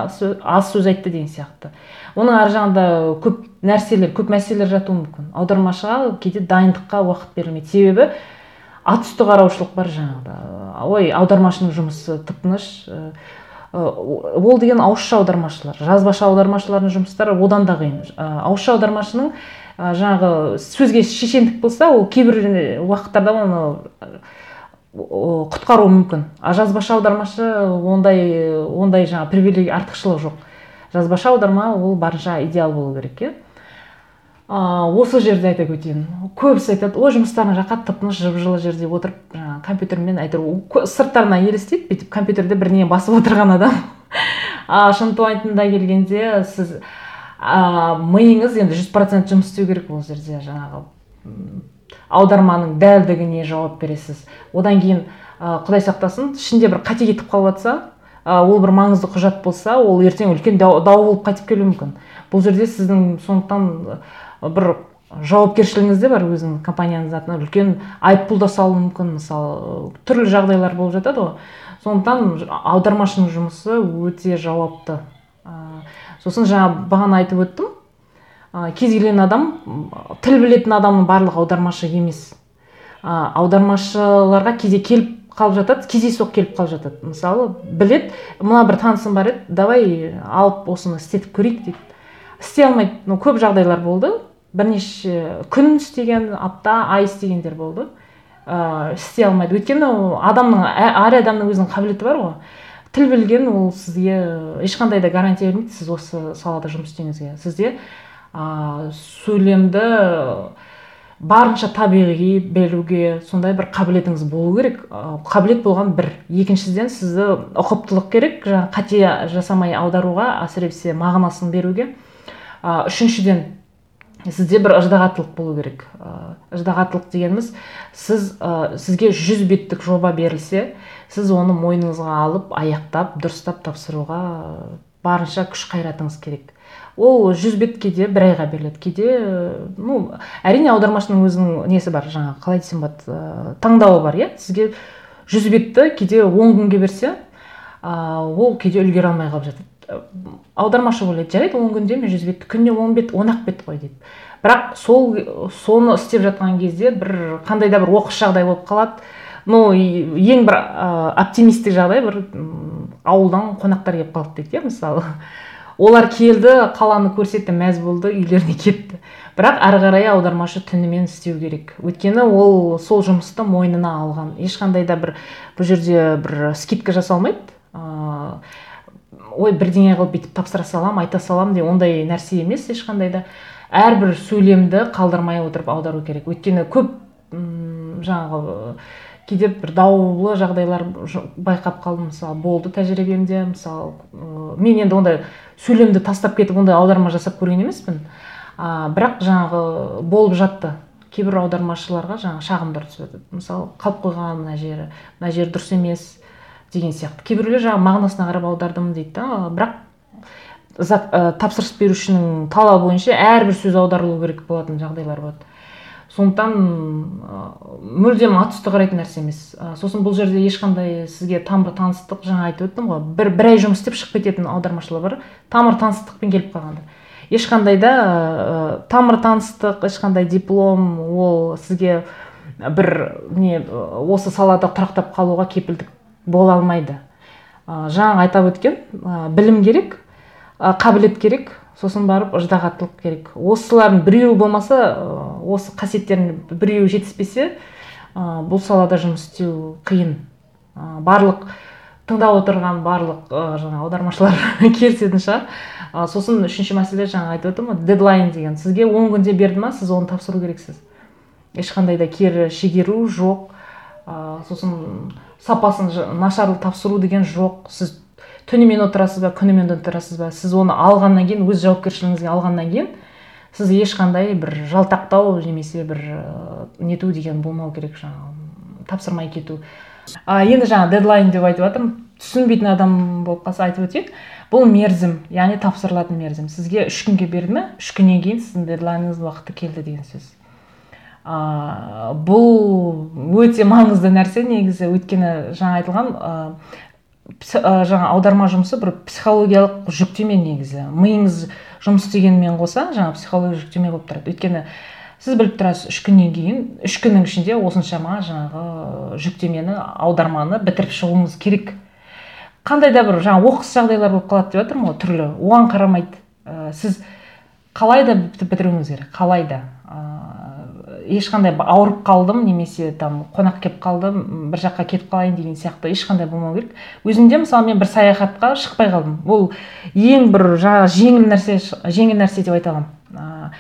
аз сөз айтты деген сияқты. Оның ар жағында көп нәрселер көп мәселелер жатуы мүмкін. Аудармашыға кейде дайындыққа уақыт берілмейді. Себебі атүсті қараушылық бар жаңағыда. Ой аудармашының жұмысы тып тыныш ол деген ауызша аудармашылар жазбаша аудармашылардың жұмыстары одан да қиын. Ауызша аудармашының жаңағы сөзге шешендік болса ол кейбір уақыттарда оны құтқаруы мүмкін. А жазбаша аудармашы ондай ондай жаңағы привилегия артықшылық жоқ. Жазбаша аударма ол барынша идеал болу керек иә? Ыыы осы жерде айта кетейін. Көбісі айтады ой жұмыстарың жақсы тып тыныш жып жылы жерде отырып жаңағы компьютермен әйтеуір сырттарынан елестейді бүйтіп компьютерде бірдеңе басып отырған адам. А шынтуайтында келгенде сіз ыыы миыңыз енді жүз процент жұмыс істеу керек ол жерде жаңағы аударманың дәлдігіне жауап бересіз. Одан кейін ы құдай сақтасын ішінде бір қате кетіп қалып жатса ол бір маңызды құжат болса ол ертең үлкен дау, дау болып қайтып келуі мүмкін. Бұл жерде сіздің сондықтан бір жауапкершілігіңіз де бар өзіңіздің компанияңыздың атынан үлкен айыппұл да салуы мүмкін мысалы түрлі жағдайлар болып жатады ғой. Сондықтан аудармашының жұмысы өте жауапты. Ы сосын жаңа бағана айтып өттім. Ы кез келген адам тіл білетін адамның барлығы аудармашы емес. Ы аудармашыларға кейде келіп қалып жатады кездейсоқ келіп қалып жатады. Мысалы білет мына бір танысым бар еді давай алып осыны істетіп көрейік дейді істей алмайды. Ну көп жағдайлар болды. Бірнеше күн істеген апта ай істегендер болды. Ыыы істей алмайды. Өйткені адамның әр адамның өзінің қабілеті бар ғой. Тіл білген ол сізге ешқандай да гарантия бермейді. Сіз осы салада жұмыс істеуіңізге сізде ыыы сөйлемді барынша табиғи беруге сондай бір қабілетіңіз болу керек. Қабілет болған бір. Екіншіден сізді ұқыптылық керек жаңағы қате жасамай аударуға әсіресе мағынасын беруге. Ы үшіншіден сізде бір ыждағаттылық болу керек. Ы ыждағаттылық дегеніміз сіз ы сізге жүз беттік жоба берілсе сіз оны мойныңызға алып аяқтап дұрыстап тапсыруға барынша күш қайратыңыз керек. Ол жүз бет кейде бір айға беріледі. Кейде ну әрине аудармашының өзінің несі бар жаңағы қалай десем болады ыыы таңдауы бар иә? Сізге жүз бетті кейде он күнге берсе ыыы ол кейде үлгере алмай қалып жатады аудармашы ойлайды жарайды он күнде мен жүз бетті күніне он бет он ақ бет қой дейді. Бірақ сол соны істеп жатқан кезде бір қандай да бір оқыс жағдай болып қалады. Ну ең бір ыыы оптимистік жағдай бір ауылдан қонақтар келіп қалды дейік иә мысалы. Олар келді қаланы көрсетті мәз болды үйлеріне кетті. Бірақ ары қарай аудармашы түнімен істеу керек. Өйткені ол сол жұмысты мойнына алған. Ешқандай да бір бұл жерде бір скидка жасалмайды. Ыыы ой бірдеңе қылып бүйтіп тапсыра саламын айта саламын деп ондай нәрсе емес ешқандай да. Әрбір сөйлемді қалдырмай отырып аудару керек. Өйткені көп м жаңағы кейде бір даулы жағдайлар байқап қалдым. Мысалы болды тәжірибемде мысалы мен енді ондай сөйлемді тастап кетіп ондай аударма жасап көрген емеспін. А бірақ жаңағы болып жатты. Кейбір аудармашыларға жаңағы шағымдар түсіп мысалы қалып қойған мына жері мына жері дұрыс емес. Деген сияқты. Кейбіреулер жаңағы мағынасына қарап аудардым дейді да. Бірақ тапсырыс берушінің талабы бойынша әрбір сөз аударылу керек болатын жағдайлар болады. Сондықтан мүлдем ат үсті қарайтын нәрсе емес. Сосын бұл жерде ешқандай сізге тамыр таныстық жаңа айтып өттім ғой бір бір ай жұмыс істеп шығып кететін аудармашылар бар. Тамыр таныстықпен келіп қалғандар. Ешқандай да ы тамыр таныстық ешқандай диплом ол сізге бір не осы салада тұрақтап қалуға кепілдік бола алмайды. Ы жаңа айтып өткен білім керек қабілет керек сосын барып ыждағаттылық керек. Осылардың біреуі болмаса осы қасиеттердің біреуі жетіспесе бұл салада жұмыс істеу қиын. Барлық тыңдап отырған барлық ы жаңағы аудармашылар келісетін шығар. Сосын үшінші мәселе жаңа айтып отырмын ғой дедлайн деген. Сізге он күнде берді ма сіз оны тапсыру керексіз. Ешқандай да кері шегеру жоқ. Ы сосын сапасын нашар тапсыру деген жоқ. Сіз түнімен отырасыз ба күнімен отырасыз ба? Сіз оны алғаннан кейін өз жауапкершілігіңізге алғаннан кейін сіз ешқандай бір жалтақтау немесе бір нету деген болмау керек жаңағы тапсырмай кету. А енді жаңа дедлайн деп айтып жатырмын. Түсінбейтін адам болып қалса айтып өтейін. Бұл мерзім яғни тапсырылатын мерзім. Сізге үш күнге берді ме? Үш күннен кейін сіздің дедлайныңыз уақыты келді деген сөз. Ыыы бұл өте маңызды нәрсе негізі. Өйткені жаңа айтылған ыыы жаңа аударма жұмысы бір психологиялық жүктеме негізі. Миыңыз жұмыс істегенмен қоса жаңа психологиялық жүктеме болып тұрады. Өйткені сіз біліп тұрасыз үш күннен кейін үш күннің ішінде осыншама жаңағы жүктемені аударманы бітіріп шығуыңыз керек. Қандай да бір жаңағы оқыс жағдайлар болып қалады деп жатырмын ғой түрлі. Оған қарамайды ә, сіз қалай да бітіруіңіз керек қалай да. Ешқандай ауырып қалдым немесе там қонақ келіп қалды бір жаққа кетіп қалайын деген сияқты ешқандай болмау керек. Өзімде мысалы мен бір саяхатқа шықпай қалдым. Ол ең бір жаңағы жеңіл нәрсе жеңіл нәрсе деп айта аламын.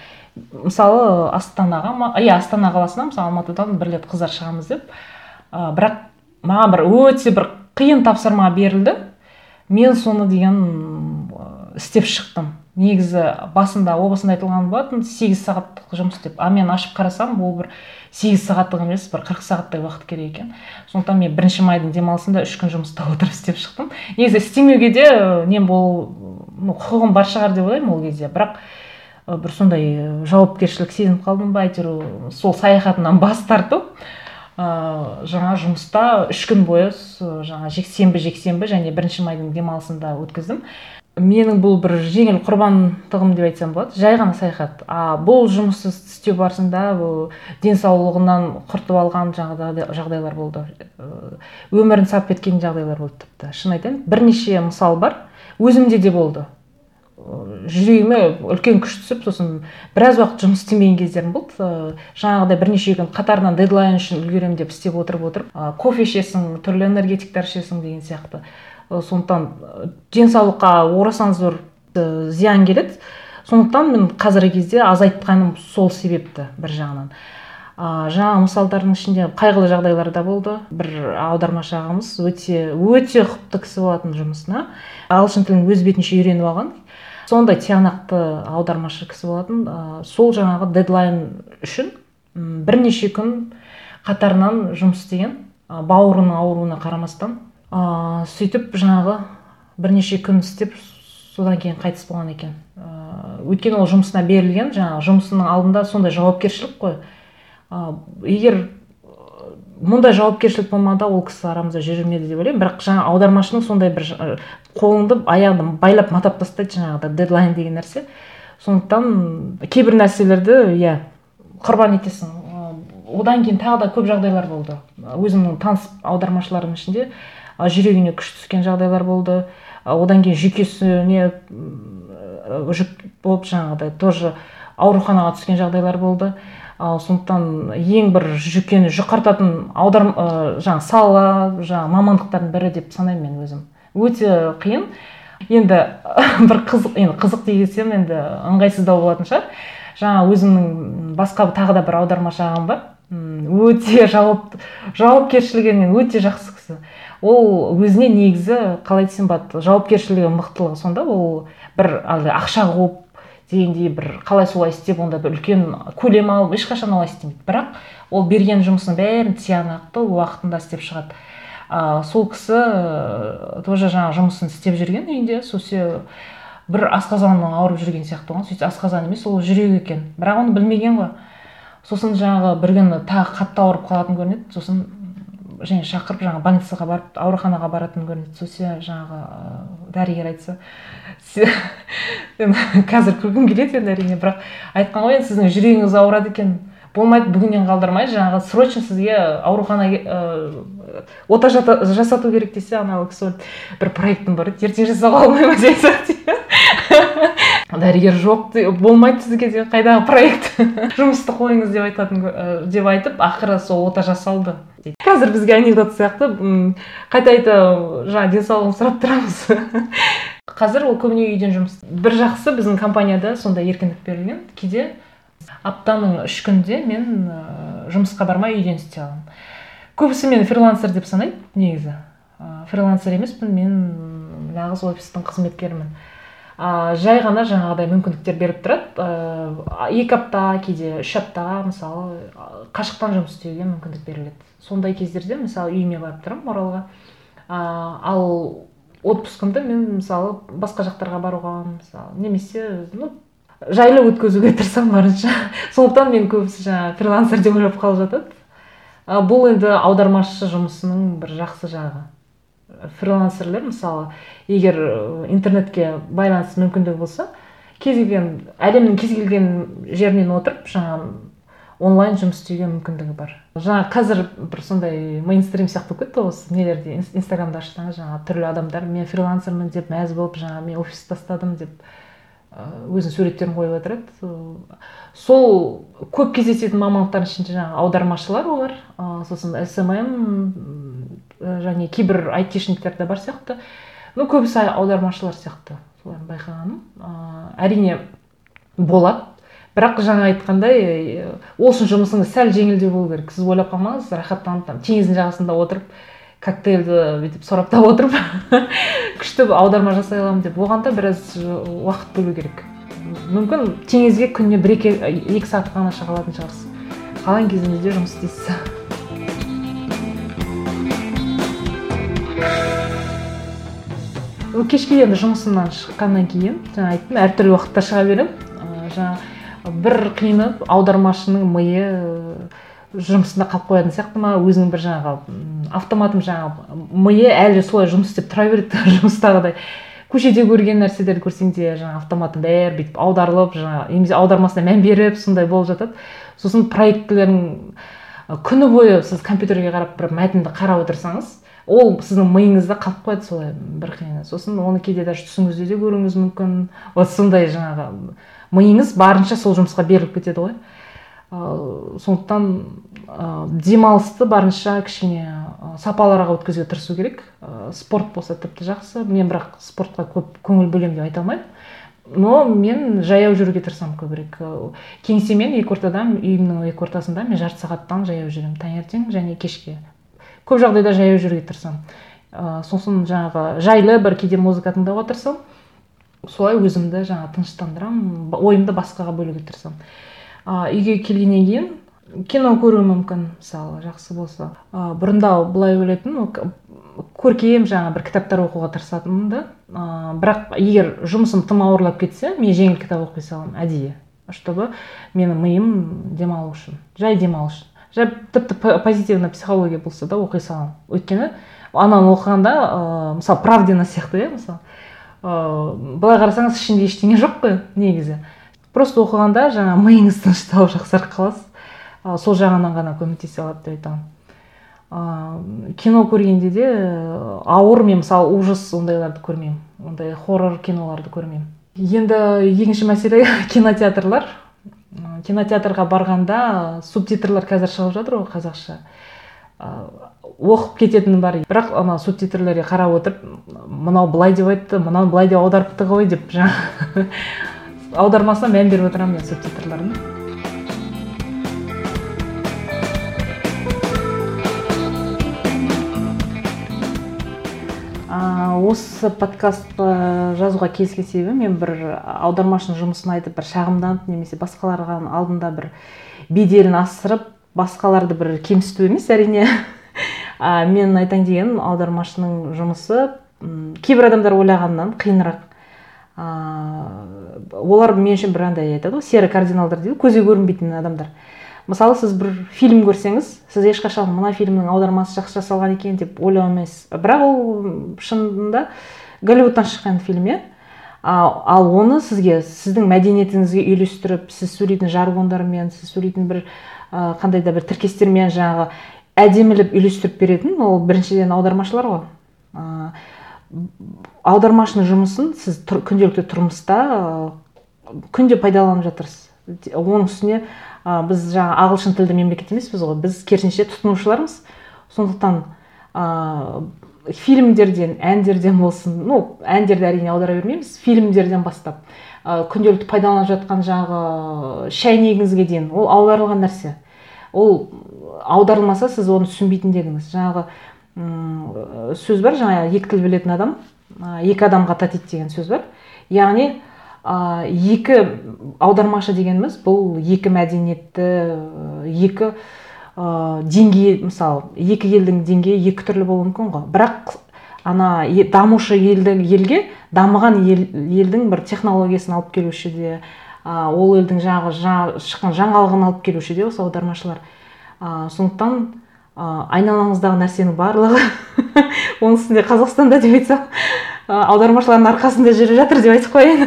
Мысалы астанаға иә астана қаласына мысалы алматыдан бір рет қыздар шығамыз деп. Ә, бірақ маған бір өте бір қиын тапсырма берілді. Мен соны деген істеп шықтым. Негізі басында о басында айтылған болатын сегіз сағаттық жұмыс деп. А мен ашып қарасам ол бір сегіз сағаттық емес бір қырық сағаттай уақыт керек екен. Сондықтан мен бірінші майдың демалысында үш күн жұмыста отырып істеп шықтым. Негізі істемеуге де нем бол ну құқығым бар шығар деп ойлаймын ол кезде. Бірақ бір сондай жауапкершілік сезініп қалдым ба әйтеуір сол саяхатымнан бас тарту. Ыыы жаңа жұмыста үш күн бойы жаңа жексенбі жексенбі және бірінші майдың демалысында өткіздім. Менің бұл бір жеңіл құрбандығым деп айтсам болады. Жай ғана саяхат. А бұл жұмысты істеу барысында бұл денсаулығынан құртып алған жағдайлар болды. Өмірін сап кеткен жағдайлар болды тіпті. Шын айтайын бірнеше мысал бар. Өзімде де болды. Жүрегіме үлкен күш түсіп сосын біраз уақыт жұмыс істемеген кездерім болды. Жаңағыдай бірнеше күн қатарынан дедлайн үшін үлгеремін деп істеп отырып отырып кофе ішесің түрлі энергетиктер ішесің деген сияқты. Сондықтан денсаулыққа орасан зор зиян келеді. Сондықтан мен қазіргі кезде азайтқаным сол себепті бір жағынан. А, жаңа мысалдардың ішінде қайғылы жағдайлар да болды. Бір аудармашы ағамыз өте өте ұқыпты кісі болатын жұмысына. Ағылшын тілін өз бетінше үйреніп алған. Сондай тиянақты аудармашы кісі болатын. Ә, сол жаңағы дедлайн үшін бірнеше күн қатарынан жұмыс істеген бауырының ауруына қарамастан ыыы сөйтіп жаңағы бірнеше күн істеп содан кейін қайтыс болған екен. Ыыы өйткені ол жұмысына берілген жаңағы жұмысының алдында сондай жауапкершілік қой. Ыыы егер мұндай жауапкершілік болмағанда ол кісі арамызда жүрер ме еді деп ойлаймын. Бірақ жаңа аудармашының сондай бір қолыңды аяғыңды байлап матап тастайды жаңағыдай дедлайн деген нәрсе. Сондықтан кейбір нәрселерді иә құрбан етесің. Одан кейін тағы да көп жағдайлар болды. Өзімнің таныс аудармашылардың ішінде. Жүрегіне күш түскен жағдайлар болды. Одан кейін жүйкесіне жүк болып жаңағыдай тоже ауруханаға түскен жағдайлар болды. Ал сондықтан ең бір жүйкені жұқартатын аударм ә, жаңағы сала жаңағы мамандықтардың бірі деп санаймын мен өзім. Өте қиын. Енді бір қызық енді қызық десем енді ыңғайсыздау болатын шығар. Жаңа өзімнің басқа тағы да бір аудармашы ағам бар. Өте жауап жауапкершілігінен өте жақсы кісі. Ол өзіне негізі қалай десем болады жауапкершілігі мықтылығы сонда ол бір әлгі ақша қуып дегендей бір қалай солай істеп онда бір үлкен көлем алып ешқашан олай істемейді. Бірақ ол берген жұмысының бәрін тиянақты уақытында істеп шығады. Ә, сол кісі ә, тоже жаңағы жұмысын істеп жүрген үйінде сосын бір асқазаны ауырып жүрген сияқты болған сөйтсе асқазан емес ол жүрек екен. Бірақ оны білмеген ғой. Сосын жаңағы бір күні тағы қатты ауырып қалатын көрінеді. Сосын және шақырып жаңағы больницаға барып ауруханаға баратын көрінеді сосын жаңағы дәрігер айтса қазір күлкім келеді енді әрине бірақ айтқан ғой енді сіздің жүрегіңіз ауырады екен болмайды бүгіннен қалдырмай жаңағы срочно сізге аурухана ә, ота жасату керек десе ана кісі бір проектім бар еді ертең жасауға болмай ма? дейді дәрігер жоқ болмайды сізге де қайдағы проект? Жұмысты қойыңыз деп айтатын деп айтып ақыры сол ота жасалды. Қазір бізге анекдот сияқты қайта қайта жаңағы денсаулығын сұрап тұрамыз. Қазір ол көбіне үйден жұмыс. Бір жақсы біздің компанияда сондай еркіндік берілген. Кейде аптаның үш күнде мен жұмысқа бармай үйден істей аламын. Көбісі мені фрилансер деп санайды негізі. Фрилансер емеспін мен нағыз офистің қызметкерімін. Ә, жай ғана жаңағыдай мүмкіндіктер беріп тұрады. Ә, екі апта кейде үш аптаға мысалы қашықтан жұмыс істеуге мүмкіндік беріледі. Сондай кездерде мысалы үйіме барып тұрамын оралға. Ә, ал отпускымды мен мысалы басқа жақтарға баруға мысалы немесе ну жайлы өткізуге тырысамын барынша. Сондықтан мен көбісі жаңағы фрилансер деп ойлап қалып жатады. Ә, бұл енді аудармашы жұмысының бір жақсы жағы. Фрилансерлер мысалы егер интернетке байланыс мүмкіндігі болса кез келген әлемнің кез келген жерінен отырып жаңа онлайн жұмыс істеуге мүмкіндігі бар. Жаңа қазір бір сондай мейнстрим сияқты болып кетті осы нелерде инстаграмды ашсаңыз жаңағы түрлі адамдар. Мен фрилансермін деп мәз болып жаңағы мен офис тастадым деп өзінің суреттерін қойып отырады сол көп кездесетін мамандықтардың ішінде жаңағы аудармашылар олар. Сосын смм және кейбір айтишниктер де бар сияқты. Ну көбісі аудармашылар сияқты соларды байқағаным. Әрине болады бірақ жаңа айтқандай ол үшін жұмысыңыз сәл жеңілдеу болу керек. Сіз ойлап қалмаңыз рахаттанып там теңіздің жағасында отырып коктейльді бүйтіп сораптап отырып күшті аударма жасай аламын деп. Оған да біраз уақыт бөлу керек. Мүмкін теңізге күніне бір екі, екі сағат қана шыға алатын шығарсыз. Қалған кезіңізде жұмыс істейсіз? Кешке енді жұмысымнан шыққаннан кейін жаңа айттым әртүрлі уақытта шыға беремін. Жаңа бір қиыны аудармашының миы жұмысында қалып қоятын сияқты ма? Өзінің бір жаңағы автоматом жаңағы миы әлі солай жұмыс істеп тұра береді жұмыстағыдай. Көшеде көрген нәрселерді көрсең де жаңағы автоматом бәрі бүйтіп аударылып жаңағы немесе аудармасына мән беріп сондай болып жатады. Сосын проектілерің күні бойы сіз компьютерге қарап бір мәтінді қарап отырсаңыз ол сіздің миыңызда қалып қояды солай бір қиыны. Сосын оны кейде даже түсіңізде де көруіңіз мүмкін. Вот сондай жаңағы миыңыз барынша сол жұмысқа беріліп кетеді ғой. Ыыы сондықтан ыыы демалысты барынша кішкене сапалырақ өткізуге тырысу керек. Спорт болса тіпті жақсы. Мен бірақ спортқа көп көңіл бөлемін деп айта алмаймын. Но мен жаяу жүруге тырысамын көбірек кеңсемен екі ортада үйімнің екі ортасында мен жарты сағаттан жаяу жүремін таңертең және кешке. Көп жағдайда жаяу жүруге тырысамын. Ыыы сосын жаңағы жайлы бір кейде музыка тыңдауға тырысамын. Солай өзімді жаңа тыныштандырамын ойымды басқаға бөлуге тырысамын. А, үйге келгеннен кейін кино көруім мүмкін мысалы жақсы болса. А, бұрында былай ойлайтынмын көркем жаңа бір кітаптар оқуға тырысатынмын да. А, бірақ егер жұмысым тым ауырлап кетсе мен жеңіл кітап оқи саламын әдейі. Чтобы менің миым демалу үшін жай демалу үшін. Жай тіпті позитивный психология болса да оқи саламын. Өйткені ананы оқығанда ыыы мысалы правдина сияқты иә мысалы ыыы былай қарасаңыз ішінде ештеңе жоқ қой негізі. Просто оқығанда жаңа миыңыз тынышталып жақсарып қаласыз. Сол жағынан ғана көмектесе алады деп айтамын. Ыыы кино көргенде де ауыр мен мысалы ужас ондайларды көрмеймін. Ондай хоррор киноларды көрмеймін. Енді екінші мәселе кинотеатрлар. Кинотеатрға барғанда субтитрлар қазір шығып жатыр ғой қазақша. Оқып кететіні бар. Бірақ ана субтитрлерге қарап отырып мынау былай деп айтты мынау былай деп аударыпты ғой деп жаңағы аудармасына мән беріп отырамын мен субтитрлардың осы подкастты жазуға келіскен себебім мен бір аудармашының жұмысын айтып бір шағымданып немесе басқаларға алдында бір беделін асырып басқаларды бір кемсіту емес әрине. А, мен айтайын дегенім аудармашының жұмысы кейбір адамдар ойлағаннан қиынырақ. Ыыы олар мен үшін бір андай айтады ғой серый кардиналдар дейді көзге көрінбейтін адамдар. Мысалы сіз бір фильм көрсеңіз сіз ешқашан мына фильмнің аудармасы жақсы жасалған екен деп ойламайсыз бірақ ол шынында голливудтан шыққан фильм иә. Ал оны сізге сіздің мәдениетіңізге үйлестіріп сіз сөйлейтін жаргондармен сіз сөйлейтін бір ә, қандай да бір тіркестермен жаңағы әдемілеп үйлестіріп беретін ол біріншіден аудармашылар ғой. Ә, аудармашының жұмысын сіз тұр, күнделікті тұрмыста ә, күнде пайдаланып жатырсыз. Оның үстіне ә, біз жаңа ағылшын тілді мемлекет емеспіз ғой. Біз керісінше тұтынушылармыз сондықтан ә, фильмдерден әндерден болсын ну әндерді әрине аудара бермейміз фильмдерден бастап ә, күнделікті пайдаланып жатқан жаңағы шәйнегіңізге дейін ол аударылған нәрсе. Ол аударылмаса сіз оны түсінбейтіндегіңіз жаңағы ұм, сөз бар жаңа екі тіл білетін адам екі адамға татиды деген сөз бар. Яғни ә, екі аудармашы дегеніміз бұл екі мәдениетті екі ә, деңгей мысалы екі елдің деңгейі екі түрлі болуы мүмкін ғой. Бірақ ана дамушы елдің елге дамыған ел, елдің бір технологиясын алып келуші де ә, ол елдің жаңағы жаңа шыққан жаңалығын алып келуші де осы аудармашылар. Ә, сондықтан ә, айналаңыздағы нәрсенің барлығы оның үстінде қазақстанда деп айтсам аудармашылардың арқасында жүріп жатыр деп айтып қояйын.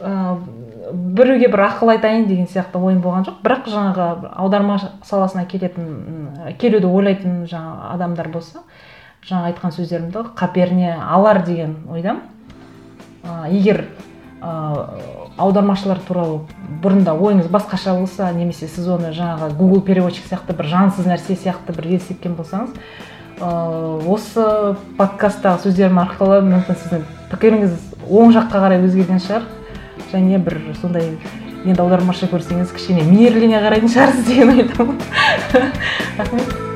Біреуге бір ақыл айтайын деген сияқты ойым болған жоқ. Бірақ жаңағы аударма саласына келетін келуді ойлайтын жаңа адамдар болса жаңа айтқан сөздерімді қаперіне алар деген ойдамын. Егер аудармашылар туралы бұрында ойыңыз басқаша болса немесе сіз оны жаңағы google переводчик сияқты бір жансыз нәрсе сияқты бір елестеткен болсаңыз ыыы осы подкасттағы сөздерім арқылы мүмкін сіздің пікіріңіз оң жаққа қарай өзгерген шығар. Және бір сондай енді аудармашы көрсеңіз кішкене мейірлене қарайтын шығарсыз деген ойдамын рахмет.